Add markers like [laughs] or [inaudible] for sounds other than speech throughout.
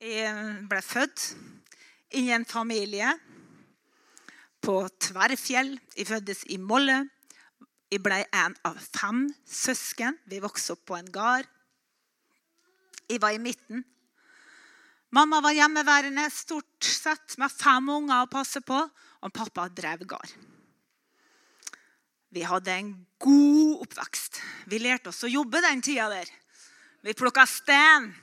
Jeg ble født i en familie på Tverrfjell. Jeg fødtes i Molle. Jeg ble en av fem søsken. Vi vokste opp på en gard. Jeg var i midten. Mamma var hjemmeværende stort sett med fem unger å passe på, og pappa drev gard. Vi hadde en god oppvekst. Vi lærte oss å jobbe den tida der. Vi plukka stein,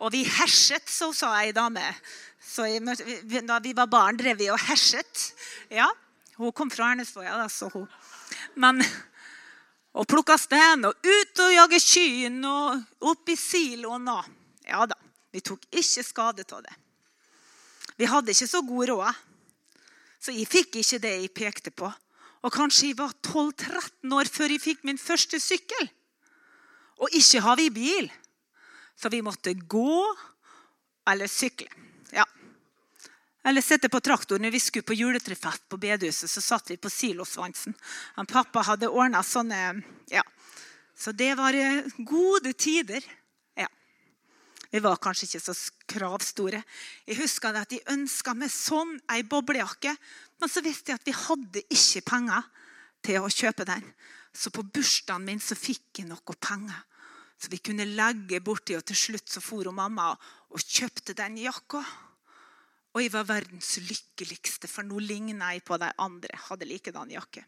og vi herset, så sa ei dame. Så da vi var barn, drev vi og herset. Ja, Hun kom fra Ernesvoja, da, så hun Men og plukka stein og ut og jage kyn og opp i siloen og Ja da. Vi tok ikke skade av det. Vi hadde ikke så god råd, så jeg fikk ikke det jeg pekte på. Og kanskje jeg var 12-13 år før jeg fikk min første sykkel. Og ikke har vi bil, så vi måtte gå eller sykle. Ja. Eller sitte på traktoren. Når vi skulle på juletrefest på bedehuset, så satt vi på silosvansen. Han pappa hadde ordna sånne ja. Så det var eh, gode tider. Vi var kanskje ikke så kravstore. Jeg husker at de ønska meg sånn ei boblejakke. Men så visste jeg at vi hadde ikke penger til å kjøpe den. Så på bursdagen min så fikk jeg noe penger. Så vi kunne legge borti, og til slutt så for mamma og kjøpte den jakka. Og jeg var verdens lykkeligste, for nå ligna jeg på de andre. Hadde likedan jakke.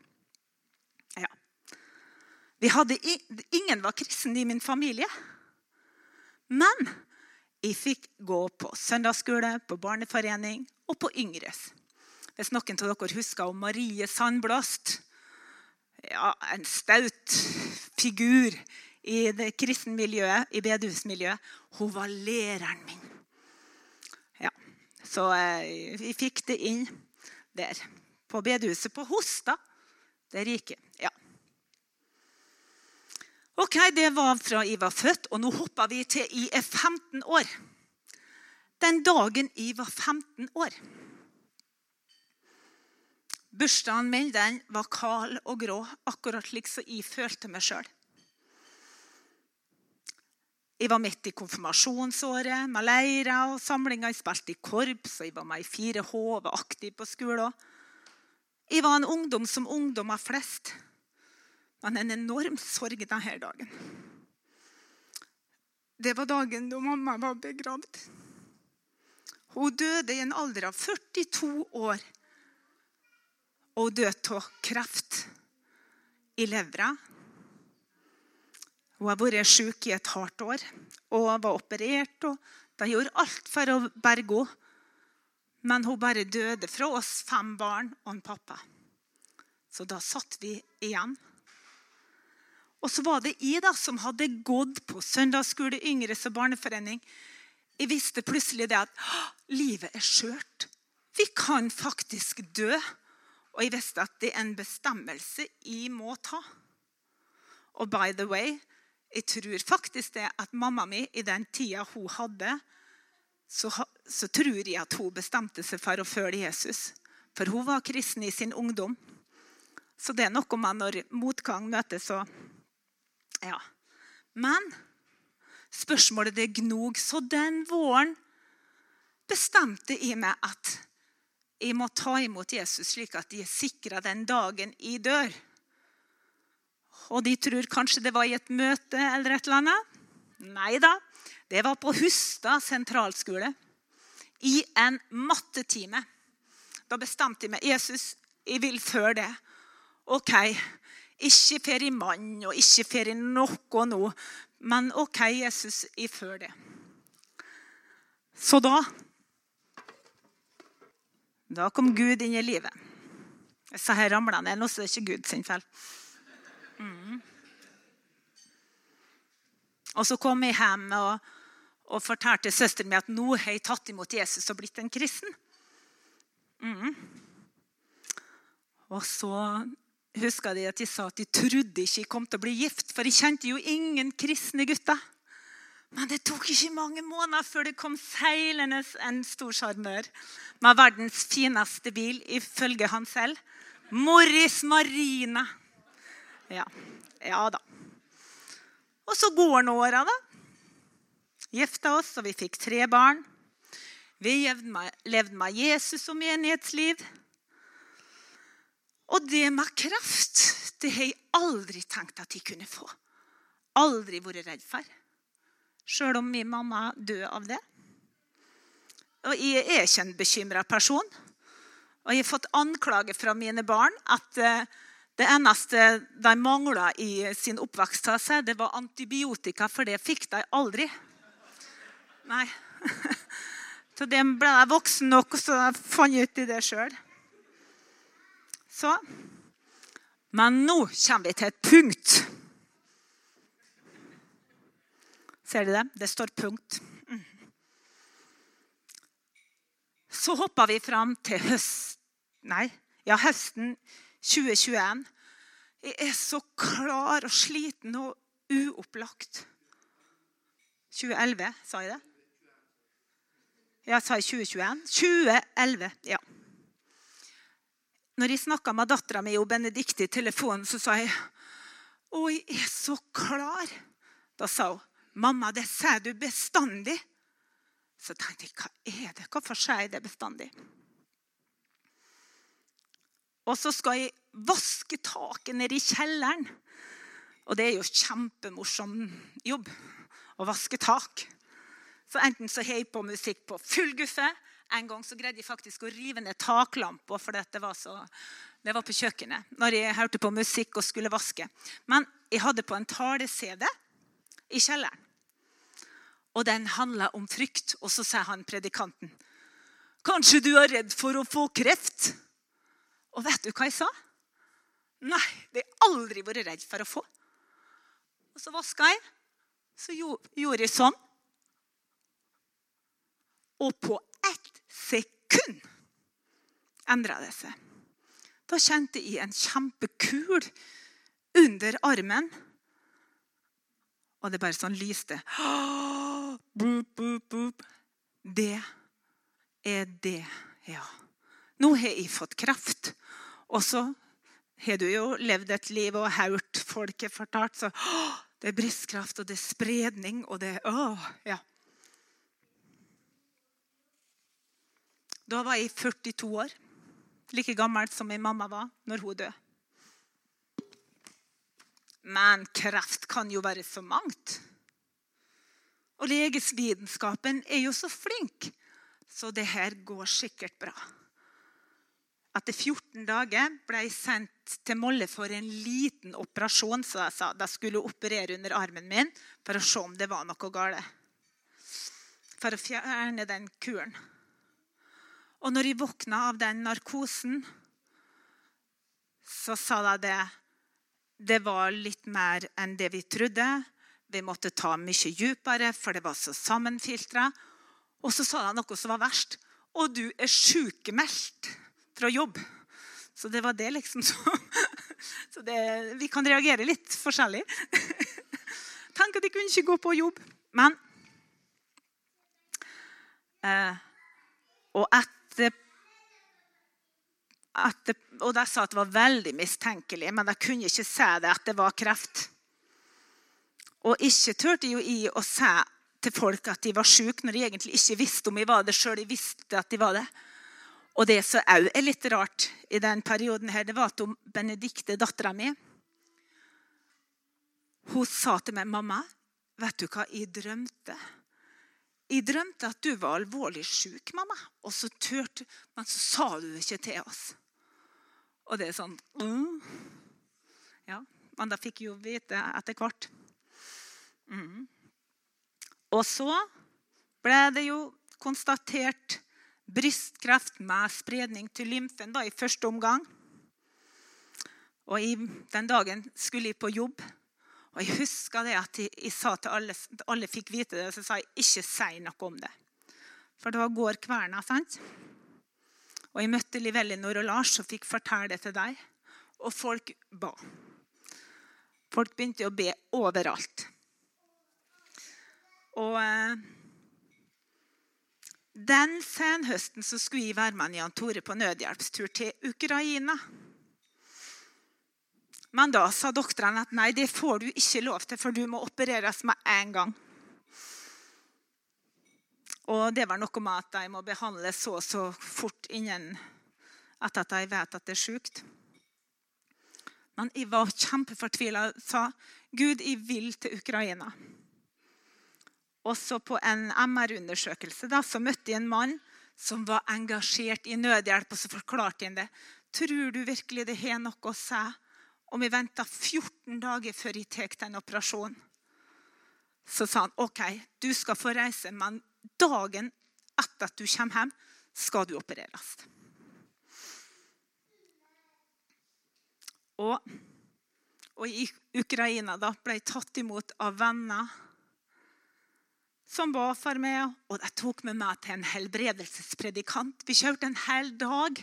Ja. Hadde, ingen var kristen i min familie. Men jeg fikk gå på søndagsskole, på barneforening og på Yngres. Hvis noen av dere husker om Marie Sandblast ja, En staut figur i det kristne miljøet, i bedehusmiljøet. Hun var læreren min. Ja, Så eh, vi fikk det inn der. På bedehuset på Hosta. Der gikk jeg. Ja. Ok, Det var fra jeg var født, og nå hopper vi til jeg er 15 år. Den dagen jeg var 15 år. Bursdagen min den var kald og grå, akkurat slik som jeg følte meg sjøl. Jeg var midt i konfirmasjonsåret med leirer og samlinger. Jeg spilte i korps, og jeg var med i 4H og var aktiv på skolen. Jeg var en ungdom som ungdommer flest men en enorm sorg denne dagen. Det var dagen da mamma var begravd. Hun døde i en alder av 42 år. Og hun døde av kreft i levra. Hun har vært syk i et hardt år og var operert. og De gjorde alt for å berge henne. Men hun bare døde fra oss fem barn og en pappa. Så da satt vi igjen. Og så var det jeg da som hadde gått på søndagsskole, yngres og barneforening. Jeg visste plutselig det at livet er skjørt. Vi kan faktisk dø. Og jeg visste at det er en bestemmelse jeg må ta. Og by the way, jeg tror faktisk det at mamma mi i den tida hun hadde, så, så tror jeg at hun bestemte seg for å følge Jesus. For hun var kristen i sin ungdom. Så det er noe med når motgang møtes, så ja. Men spørsmålet det gnog. Så den våren bestemte jeg meg at jeg må ta imot Jesus slik at jeg er sikra den dagen jeg dør. Og de tror kanskje det var i et møte eller et eller annet. Nei da. Det var på Hustad sentralskole. I en mattetime. Da bestemte jeg meg Jesus, jeg vil før det. OK, ikke fer i mann og ikke fer i noe nå. Men OK, Jesus, jeg før det. Så da Da kom Gud inn i livet. Disse her ramla ned. Nå er det ikke Gud sin feil. Mm. Og så kom jeg hjem og, og fortalte søsteren min at nå har jeg tatt imot Jesus og blitt en kristen. Mm. Og så husker de at de sa at de trodde ikke jeg kom til å bli gift, for de kjente jo ingen kristne gutter. Men det tok ikke mange måneder før det kom seilende en stor sjarmør med verdens fineste bil, ifølge han selv. Morris Marina. Ja, ja da. Og så går nå åra, da. Gifta oss, og vi fikk tre barn. Vi levde med Jesus og menighetsliv. Og det med kraft, det har jeg aldri tenkt at jeg kunne få. Aldri vært redd for. Sjøl om min mamma døde av det. Og jeg er ikke en bekymra person. Og jeg har fått anklage fra mine barn at eh, det eneste de mangla i sin oppvekstfase, det var antibiotika, for det fikk de aldri. Nei. [laughs] Så det ble jeg voksen nok, så jeg fant ut i det sjøl. Så Men nå kommer vi til et punkt. Ser du det? Det står punkt. Så hoppa vi fram til høst, nei, ja, høsten 2021. Jeg er så klar og sliten og uopplagt. 2011, sa jeg det? Jeg sa jeg 2021. 2011, ja. Når jeg snakka med dattera mi og Benedicte i telefonen, så sa jeg å, jeg er så klar. Da sa hun mamma, det sier du bestandig. Så tenkte jeg hva er det? Hvorfor sier jeg det bestandig? Og så skal jeg vaske taket nede i kjelleren. Og det er jo kjempemorsom jobb å vaske tak. Så enten så har jeg på musikk på full guffe. En gang så greide jeg faktisk å rive ned taklampa, for det var, så, det var på kjøkkenet. Når jeg hørte på musikk og skulle vaske. Men jeg hadde på en tale-CD i kjelleren. Og den handla om frykt. Og så sa han predikanten, 'Kanskje du er redd for å få kreft?' Og vet du hva jeg sa? Nei, det har jeg aldri vært redd for å få. Og så vaska jeg. Så gjorde jeg sånn. Og på ett sekund endra det seg. Da kjente jeg en kjempekul under armen. Og det bare sånn lyste. Boop, boop, boop. Det er det, ja. Nå har jeg fått kraft. Og så har du jo levd et liv og hørt folket fortalt. Så det er brystkraft, og det er spredning, og det er å, ja. Da var jeg 42 år. Like gammel som min mamma var når hun døde. Men kreft kan jo være så mangt. Og legesvitenskapen er jo så flink, så det her går sikkert bra. Etter 14 dager ble jeg sendt til Molle for en liten operasjon. Så jeg sa de skulle operere under armen min for å se om det var noe galt. For å fjerne den kuren. Og når jeg våkna av den narkosen, så sa de det Det var litt mer enn det vi trodde. Vi måtte ta mye dypere, for det var så sammenfiltra. Og så sa de noe som var verst. Og du er sykemeldt fra jobb. Så det var det, liksom. Så, [laughs] så det, vi kan reagere litt forskjellig. [laughs] Tenk at jeg kunne ikke gå på jobb. Men eh, Og etter, etter Og de sa at det var veldig mistenkelig, men de kunne ikke si det at det var kreft. Og ikke turte jo i å si til folk at de var syke, når de egentlig ikke visste om de var det sjøl. De visste at de var det. Og det som òg er litt rart i den perioden, her, det var at Benedicte, dattera mi, hun sa til meg, 'Mamma, vet du hva jeg drømte?' Jeg drømte at du var alvorlig syk, mamma. Og så turte, men så sa du det ikke til oss. Og det er sånn mm. Ja, men da fikk jeg jo vite etter hvert. Mm. Og så ble det jo konstatert brystkreft med spredning til lymfen da, i første omgang. Og i, Den dagen skulle jeg på jobb. Og Jeg husker det at jeg, jeg sa til alle, alle fikk vite det, så sa jeg ikke si noe om det. For det var går kverna. sant? Og Jeg møtte Liv Ellinor og Lars og fikk fortelle det til deg. Og folk ba. Folk begynte å be overalt. Og... Den senhøsten så skulle jeg være med Jan Tore på nødhjelpstur til Ukraina. Men da sa doktorene at nei, det får du ikke lov til, for du må opereres med en gang. Og det var noe med at de må behandles så og så fort innen at de vet at det er sjukt. Men jeg var kjempefortvila og sa Gud, jeg vil til Ukraina. Også på en MR-undersøkelse så møtte jeg en mann som var engasjert i nødhjelp. Og så forklarte han det. Tror du virkelig det har noe å si om vi venter 14 dager før jeg tar den operasjonen? Så sa han OK, du skal få reise, men dagen etter at du kommer hjem, skal du opereres. Og, og i Ukraina da ble jeg tatt imot av venner som ba for meg. Og de tok med meg til en helbredelsespredikant. Vi kjørte en hel dag.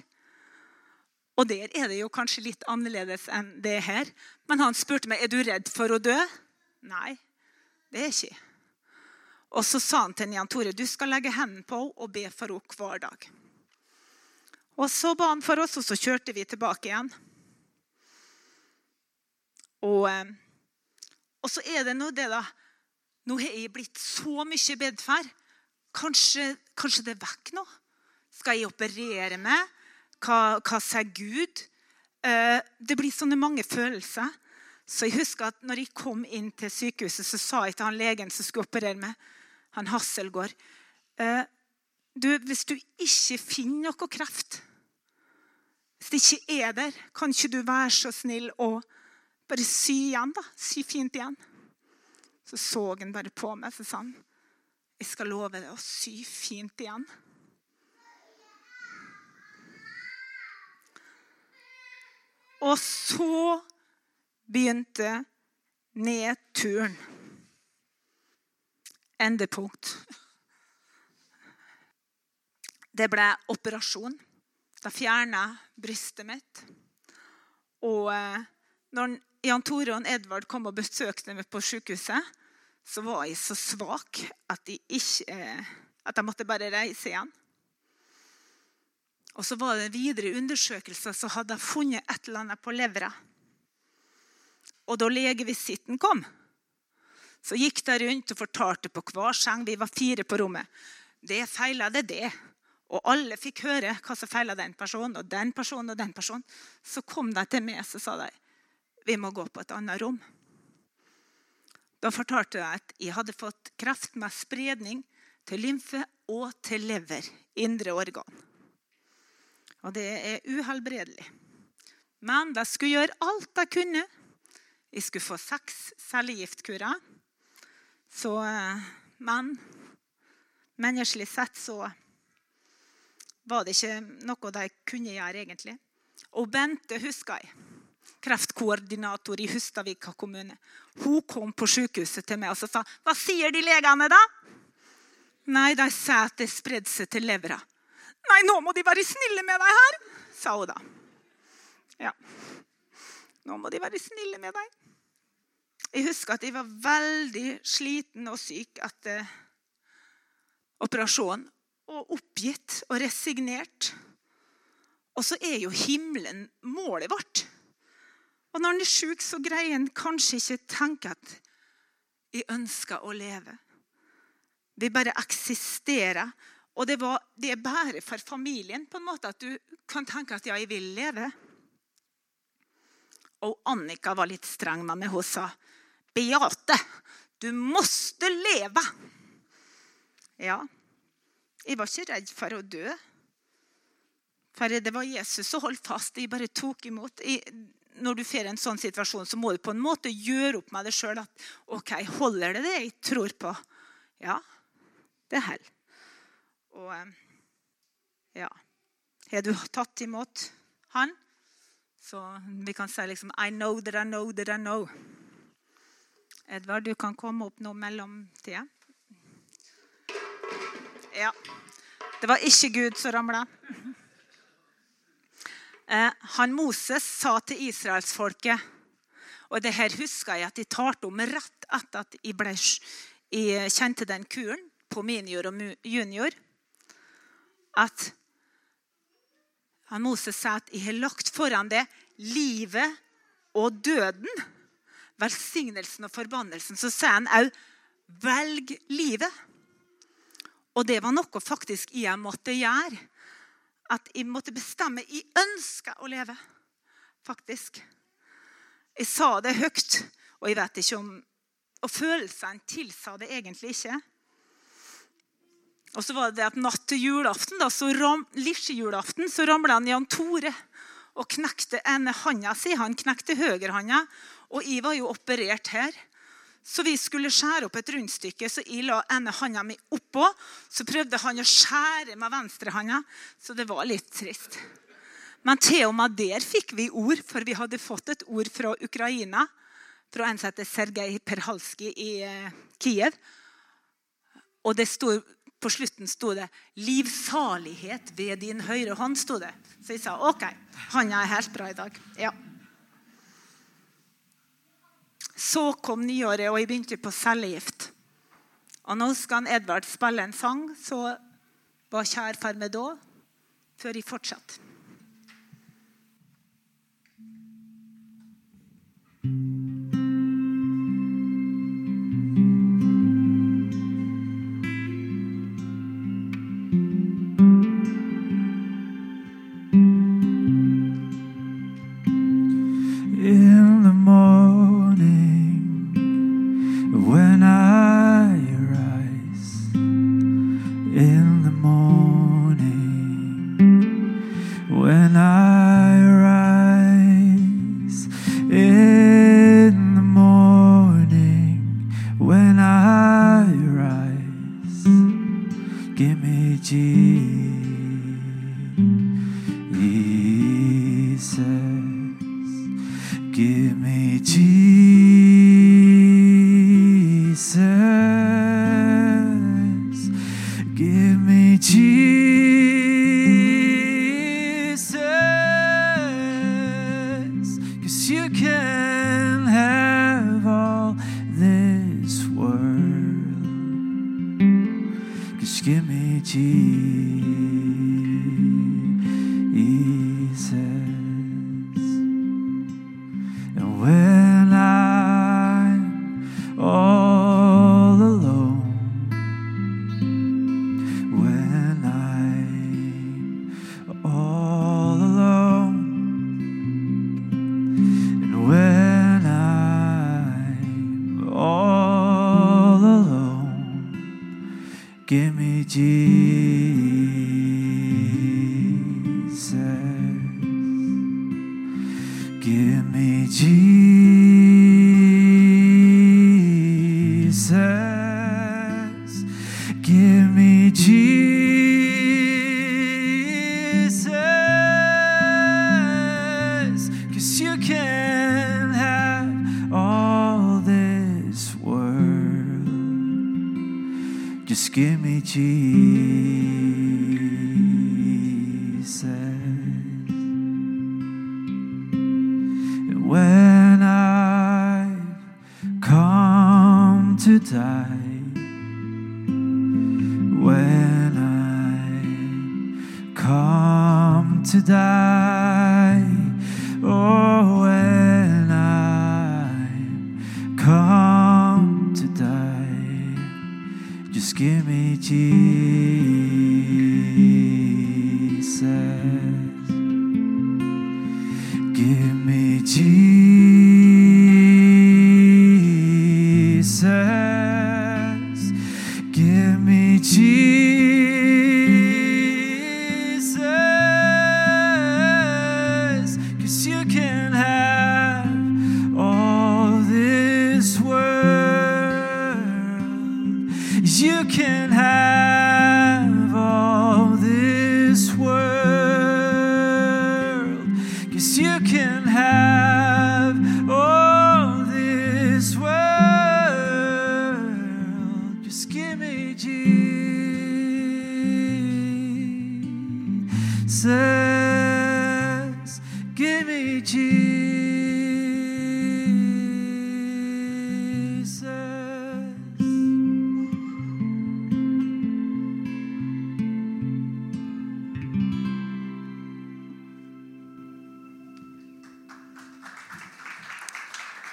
Og der er det jo kanskje litt annerledes enn det her. Men han spurte meg er du redd for å dø. Nei, det er ikke. Og så sa han til Jan Tore du skal legge hendene på henne og be for henne hver dag. Og så ba han for oss, og så kjørte vi tilbake igjen. Og, eh, og så er det nå det, da. Nå har jeg blitt så mye bedferd. Kanskje, kanskje det er vekk nå? Skal jeg operere meg? Hva, hva sier Gud? Eh, det blir sånne mange følelser. Så jeg husker at når jeg kom inn til sykehuset, så sa jeg til han legen som skulle operere meg, han Hasselgaard eh, du, Hvis du ikke finner noe kreft, hvis det ikke er der, kan ikke du være så snill å bare sy igjen? da, Sy fint igjen. Så så han bare på meg så sa han, jeg skal love deg å sy fint igjen. Og så begynte nedturen. Endepunkt. Det ble operasjon. Da fjerna brystet mitt. Og eh, når Jan Tore og Edvard kom og besøkte meg på sykehuset, så var jeg så svak at jeg, ikke, eh, at jeg måtte bare reise igjen. Og så var det videre undersøkelser, så hadde jeg funnet et eller annet på levra. Og da legevisitten kom, så gikk de rundt og fortalte på hver seng. Vi var fire på rommet. Det feila det, det. Og alle fikk høre hva som feila den personen og den personen og den personen. Så kom de til meg og sa de, vi må gå på et annet rom. Da fortalte jeg at jeg hadde fått kreft med spredning til lymfe og til lever, indre organ. Og det er uhelbredelig. Men jeg skulle gjøre alt jeg kunne. Jeg skulle få seks cellegiftkurer. Så, eh, men menneskelig sett så var det ikke noe de kunne gjøre, egentlig. Og Bente husker jeg kreftkoordinator i Hustadvika kommune. Hun kom på sykehuset til meg og sa hva sier de legene da? Nei, de sa at det spredde seg til levra. Nei, nå må de være snille med deg her, sa hun da. Ja. Nå må de være snille med deg. Jeg husker at jeg var veldig sliten og syk etter operasjonen. Og oppgitt og resignert. Og så er jo himmelen målet vårt. Og når en er sjuk, så greier en kanskje ikke tenke at vi ønsker å leve. Vi bare eksisterer. Og det, var, det er bare for familien på en måte at du kan tenke at ja, jeg vil leve. Og Annika var litt streng med meg. Hun sa, 'Beate, du måste leve.' Ja, jeg var ikke redd for å dø. For det var Jesus som holdt fast. Jeg bare tok imot. Jeg, når du får en sånn situasjon, så må du på en måte gjøre opp med deg sjøl at OK, holder det det jeg tror på? Ja, det holder. Og eh, ja Har du tatt imot han? Så vi kan si liksom I know that I know that I know. Edvard, du kan komme opp nå mellomtida. Ja. Det var ikke Gud som ramla. Eh, han Moses sa til israelsfolket og det her husker jeg at de talte om rett etter at jeg, ble, jeg kjente den kuren på minior og junior. At han Moses sa at jeg har lagt foran det livet og døden. Velsignelsen og forbannelsen. Så sa han òg velg livet. Og det var noe faktisk jeg måtte gjøre. At jeg måtte bestemme. Jeg ønska å leve, faktisk. Jeg sa det høyt, og jeg vet ikke om Og følelsene tilsa det egentlig ikke. Og så var det at Natt til julaften da, så ram, lillejulaften så ramla Jan Tore og knekte ene handa si. Han knekte høyrehånda, og jeg var jo operert her. Så vi skulle skjære opp et rundstykke, så jeg la ene handa mi oppå. Så prøvde han å skjære med venstrehånda, så det var litt trist. Men til og med der fikk vi ord, for vi hadde fått et ord fra Ukraina. Fra en som heter Sergej Perhalski i eh, Kiev. Og det stod, på slutten sto det 'livsalighet ved din høyre hånd'. Stod det. Så jeg sa OK, hånda er helt bra i dag. Ja. Så kom nyåret, og jeg begynte på cellegift. Og nå skal Edvard spille en sang, så var kjær for meg da, før jeg fortsatte.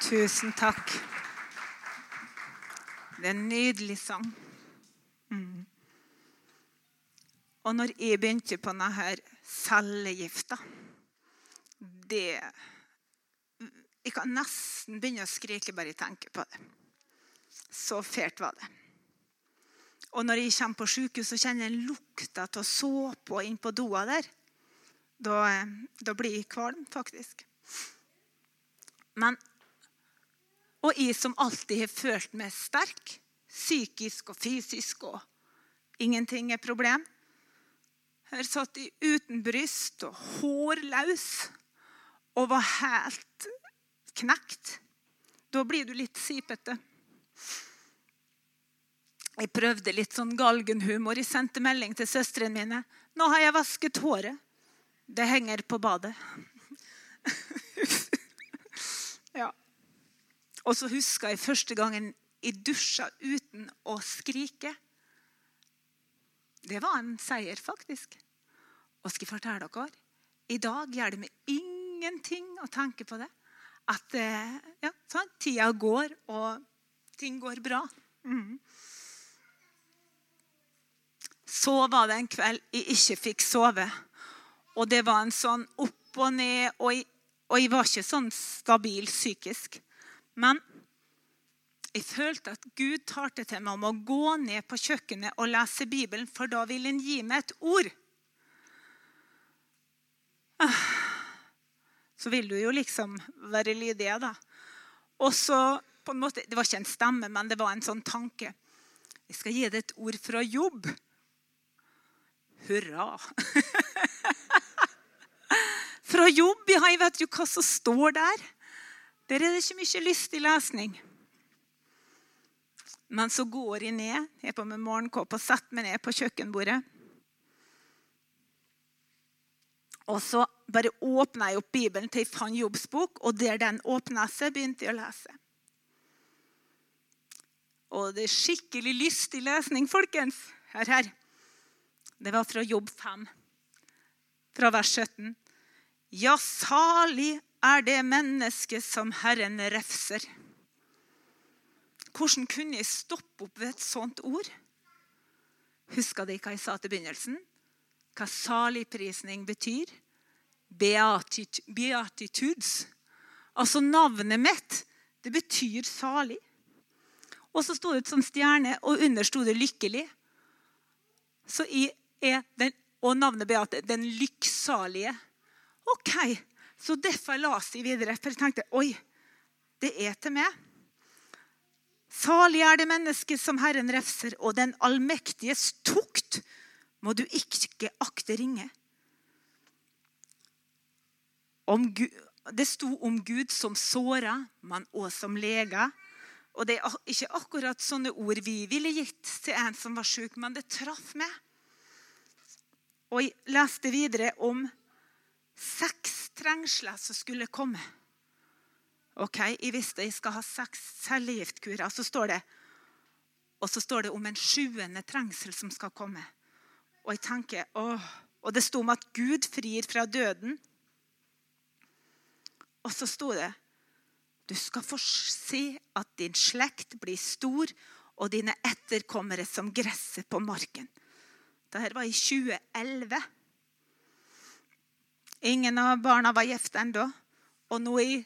Tusen takk. Det er en nydelig sang. Mm. Og når jeg begynte på denne cellegifta Det Jeg kan nesten begynne å skrike bare jeg tenker på det. Så fælt var det. Og når jeg kommer på sykehus og kjenner lukta av såpe inn på doa der, da, da blir jeg kvalm, faktisk. Men Og jeg som alltid har følt meg sterk, psykisk og fysisk, og ingenting er problem. Her satt jeg uten bryst og hårløs og var helt knekt. Da blir du litt sipete. Jeg prøvde litt sånn galgenhumor. Jeg sendte melding til søstrene mine. 'Nå har jeg vasket håret. Det henger på badet.' [laughs] Og så husker jeg første gangen jeg dusja uten å skrike. Det var en seier, faktisk. Og skal jeg fortelle dere I dag gjør det meg ingenting å tenke på det. At ja, sånn, tida går, og ting går bra. Mm. Så var det en kveld jeg ikke fikk sove. Og det var en sånn opp og ned, og jeg, og jeg var ikke sånn stabil psykisk. Men jeg følte at Gud talte til meg om å gå ned på kjøkkenet og lese Bibelen, for da vil han gi meg et ord. Ah. Så vil du jo liksom være lydig, da. Og så på en måte, Det var ikke en stemme, men det var en sånn tanke. Jeg skal gi deg et ord fra jobb. Hurra. [laughs] fra jobb, ja, jeg vet jo hva som står der. Der er det ikke mye lystig lesning. Men så går jeg ned, jeg er på med morgenkåpe og setter meg ned på kjøkkenbordet. Og så bare åpna jeg opp Bibelen til jeg fant Jobbs bok, og der den åpna seg, begynte jeg å lese. Og det er skikkelig lystig lesning, folkens. Her, her. Det var fra Jobb 5, fra vers 17. Ja, salig er det mennesket som Herren refser. Hvordan kunne jeg stoppe opp ved et sånt ord? Husker dere hva jeg sa til begynnelsen? Hva saligprisning betyr? Beatit beatitudes. Altså navnet mitt, det betyr salig. Og så sto det som stjerne, og under sto det 'lykkelig'. Så jeg er den, og navnet Beate, den lykksalige. OK, så derfor leste jeg videre. For jeg tenkte oi, det er til meg. Salig er det mennesket som Herren refser, og den allmektiges tukt må du ikke akte ringe. Gud, det sto om Gud som såra, men også som lega. Og Det er ikke akkurat sånne ord vi ville gitt til en som var syk, men det traff meg. Og jeg leste videre om seks trengsler som skulle komme. Ok, Jeg visste jeg skal ha seks cellegiftkurer. Så står det, og så står det om en sjuende trengsel som skal komme. Og jeg tenker, åh, og det sto om at Gud frir fra døden. Og så sto det du skal få se at din slekt blir stor, og dine etterkommere som gresset på marken. Dette var i 2011. Ingen av barna var gift ennå. Og nå er jeg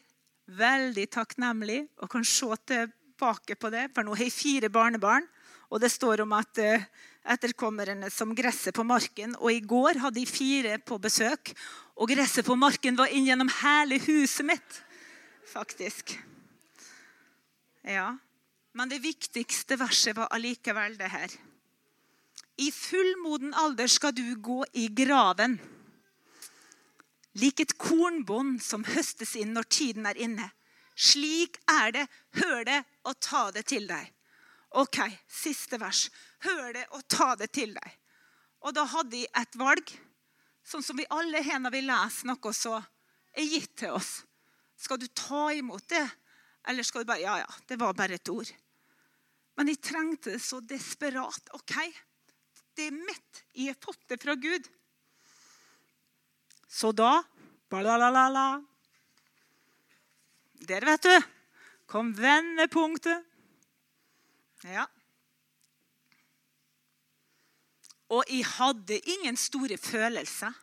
veldig takknemlig og kan se tilbake på det, for nå har jeg fire barnebarn. Og det står om at eh, etterkommerne som gresset på marken. Og i går hadde jeg fire på besøk, og gresset på marken var inn gjennom hele huset mitt. Faktisk. Ja. Men det viktigste verset var allikevel det her. I fullmoden alder skal du gå i graven. Lik et kornbånd som høstes inn når tiden er inne. Slik er det. Hør det og ta det til deg. OK, siste vers. Hør det og ta det til deg. Og da hadde jeg et valg. Sånn som vi alle har når vi leser noe så er gitt til oss. Skal du ta imot det, eller skal du bare Ja, ja, det var bare et ord. Men jeg trengte det så desperat. OK, det er mitt. Jeg har fått det fra Gud. Så da Balalala. Der, vet du, kom vendepunktet. Ja. Og jeg hadde ingen store følelser.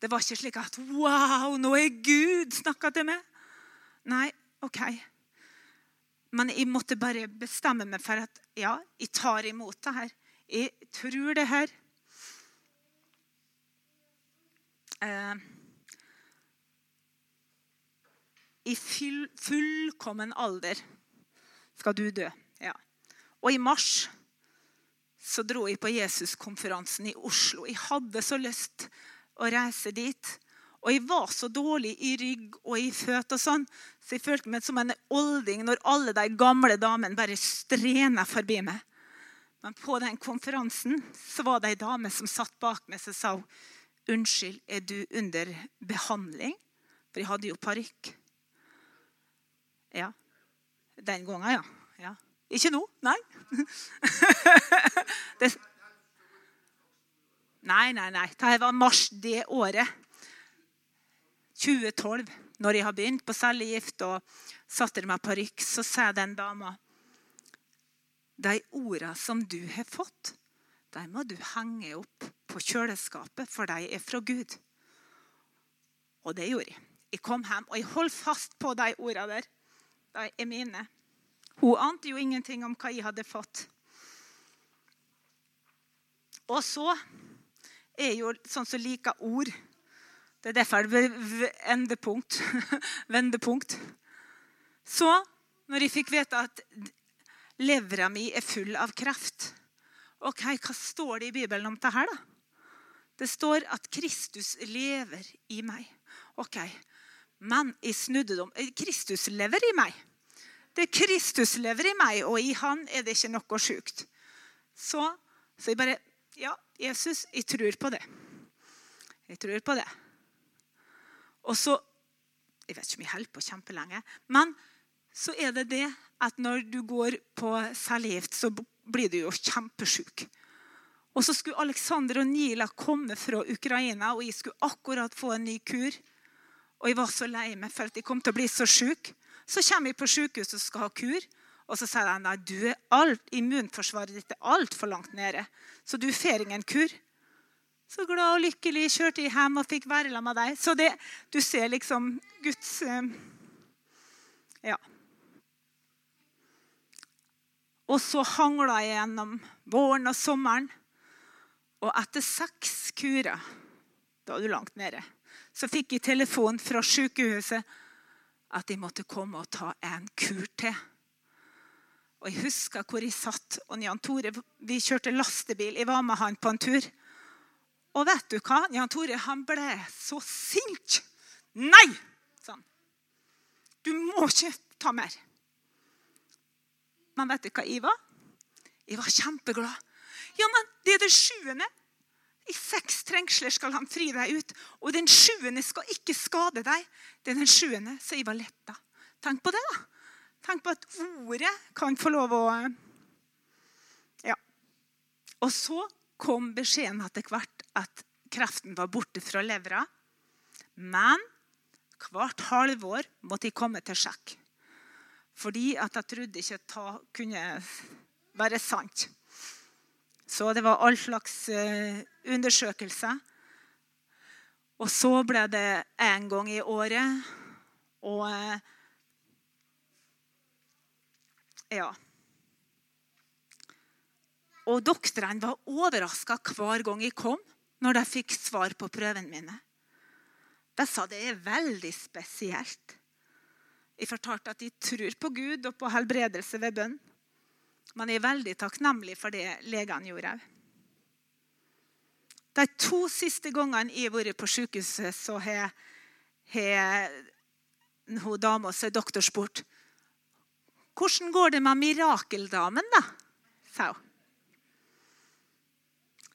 Det var ikke slik at Wow, nå er Gud snakka til meg. Nei, OK. Men jeg måtte bare bestemme meg for at ja, jeg tar imot det her. Jeg tror det her. Eh, I full, fullkommen alder skal du dø. Ja. Og i mars så dro jeg på Jesuskonferansen i Oslo. Jeg hadde så lyst å reise dit. Og jeg var så dårlig i rygg og i føtter, og sånn, så jeg følte meg som en olding når alle de gamle damene bare strena forbi meg. Men på den konferansen så var det ei dame som satt bak meg som sa unnskyld, er du under behandling? For jeg hadde jo parykk. Ja. Den gangen, ja. ja. Ikke nå. Nei. [laughs] det, nei, nei, nei. Det var mars det året. 2012, når jeg har begynt på cellegift og satte meg parykk, så sa den dama De orda som du har fått, de må du henge opp på kjøleskapet, for de er fra Gud. Og det gjorde jeg. Jeg kom hjem, og jeg holdt fast på de ordene der. De er mine. Hun ante jo ingenting om hva jeg hadde fått. Og så er jo sånn som liker ord. Det er derfor det blir endepunkt. [laughs] vendepunkt. Så, når jeg fikk vite at levra mi er full av kreft Ok, Hva står det i Bibelen om dette? her da? Det står at Kristus lever i meg. Ok, Men jeg snudde det. Kristus lever i meg. Det er Kristus lever i meg, og i han er det ikke noe sjukt. Så, så jeg bare Ja, Jesus, jeg tror på det. Jeg tror på det. Og så Jeg vet ikke om jeg holder på kjempelenge. Men så er det det at når du går på cellegift, så blir du jo kjempesjuk. Og så skulle Aleksander og Nila komme fra Ukraina, og jeg skulle akkurat få en ny kur. Og jeg var så lei meg for at jeg kom til å bli så sjuk. Så kommer jeg på sykehuset og skal ha kur. Og så sier de nei, du er alt, immunforsvaret ditt er altfor langt nede. Så du får ingen kur. Så glad og lykkelig kjørte jeg hjem og fikk være sammen med deg. Så det, du ser liksom Guds eh, Ja. Og så hangla jeg gjennom våren og sommeren. Og etter seks kurer, da er du langt nede, så fikk jeg telefon fra sykehuset at jeg måtte komme og ta en kur til. Og Jeg husker hvor jeg satt. og Jan Tore, Vi kjørte lastebil. Jeg var med han på en tur. Og vet du hva? Jan Tore han ble så sint. Nei! sa han. Du må ikke ta mer. Men vet du hva jeg var? Jeg var kjempeglad. Ja, men det er det sjuende. I seks trengsler skal han fri deg ut, og den sjuende skal ikke skade deg. Det er den sjuende, så jeg var letta. Tenk på det, da. Tenk på at ordet kan få lov å Ja. Og så kom beskjeden etter hvert at kreften var borte fra levra. Men hvert halvår måtte jeg komme til sjekk. Fordi at jeg trodde ikke det kunne være sant. Så det var all slags uh, undersøkelser. Og så ble det én gang i året. Og uh, Ja. Og doktorene var overraska hver gang jeg kom, når de fikk svar på prøvene mine. De sa det er veldig spesielt. Jeg fortalte at de tror på Gud og på helbredelse ved bønn. Men jeg er veldig takknemlig for det legene gjorde òg. De to siste gangene jeg har vært på sykehuset, så har, har dama som doktor, spurt hvordan går det med mirakeldamen, da? sa hun.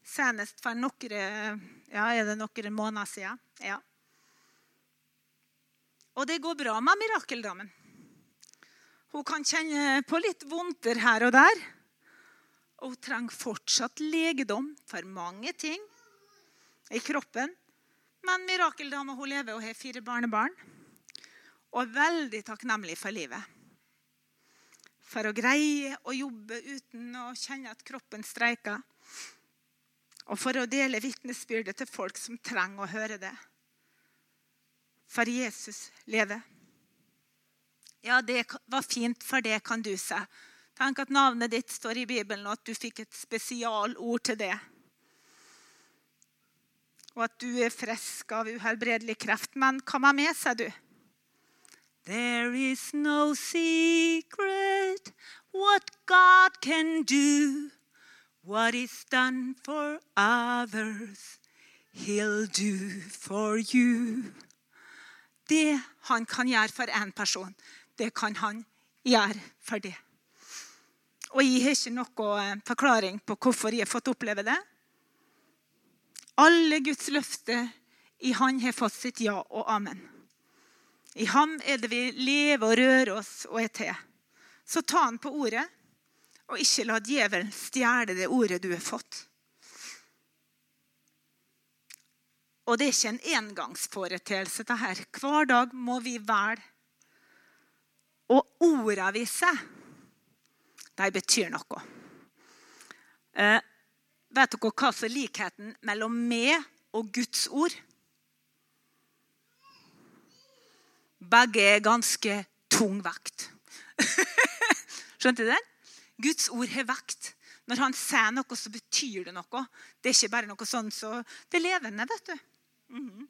Senest for noen, ja, er det noen måneder siden. Ja. Og det går bra med mirakeldamen. Hun kan kjenne på litt vondter her og der. Og hun trenger fortsatt legedom for mange ting i kroppen. Men mirakeldama hun lever og har fire barnebarn. Og er veldig takknemlig for livet. For å greie å jobbe uten å kjenne at kroppen streiker. Og for å dele vitnesbyrdet til folk som trenger å høre det. For Jesus lever. Ja, det var fint, for det kan du si. Tenk at navnet ditt står i Bibelen, og at du fikk et spesialord til det. Og at du er frisk av uhelbredelig kreft. Men hva med meg, sier du? There is no secret what God can do. What is done for others, he'll do for you. Det han kan gjøre for én person, det kan han gjøre for det. Og jeg har ikke noen forklaring på hvorfor jeg har fått oppleve det. Alle Guds løfter i Han har fått sitt ja og amen. I ham er det vi lever og rører oss og er til. Så ta han på ordet, og ikke la djevelen stjele det ordet du har fått. Og det er ikke en engangsforeteelse. dette. Hver dag må vi velge. Og ordene vi sier, de betyr noe. Eh, vet dere hva som er likheten mellom meg og Guds ord? Begge er ganske tung vekt. [laughs] Skjønte du det? Guds ord har vekt. Når han sier noe, så betyr det noe. Det er ikke bare noe sånn så Det er levende, vet du. Mm -hmm.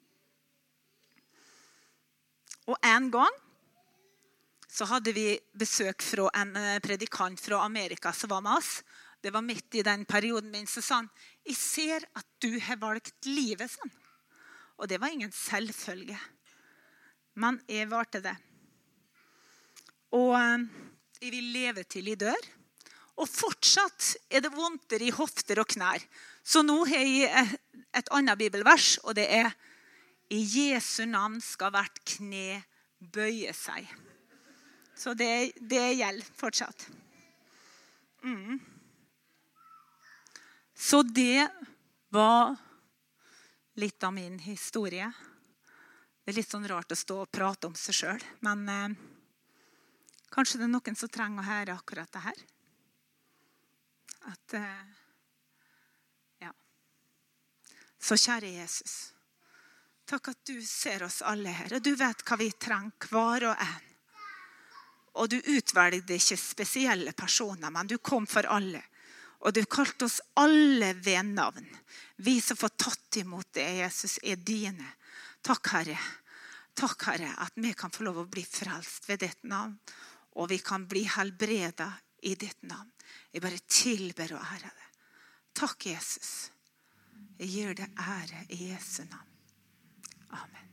Og en gang så hadde vi besøk fra en eh, predikant fra Amerika som var med oss. Det var midt i den perioden min. Så sa han jeg ser at du har valgt livet. Sånn. Og det var ingen selvfølge. Men jeg valgte det. Og eh, jeg vil leve til jeg dør. Og fortsatt er det vondter i hofter og knær. Så nå har jeg et annet bibelvers, og det er I Jesu navn skal hvert kne bøye seg. Så det, det gjelder fortsatt. Mm. Så det var litt av min historie. Det er litt sånn rart å stå og prate om seg sjøl, men eh, kanskje det er noen som trenger å høre akkurat det her. At eh, Ja. Så kjære Jesus, takk at du ser oss alle her, og du vet hva vi trenger, hver og en. Og du utvalgte ikke spesielle personer, men du kom for alle. Og du kalte oss alle ved navn. Vi som får tatt imot det, Jesus, er dine. Takk, Herre. Takk, Herre, at vi kan få lov å bli frelst ved ditt navn. Og vi kan bli helbreda i ditt navn. Jeg bare tilber og ærer deg. Takk, Jesus. Jeg gir deg ære i Jesu navn. Amen.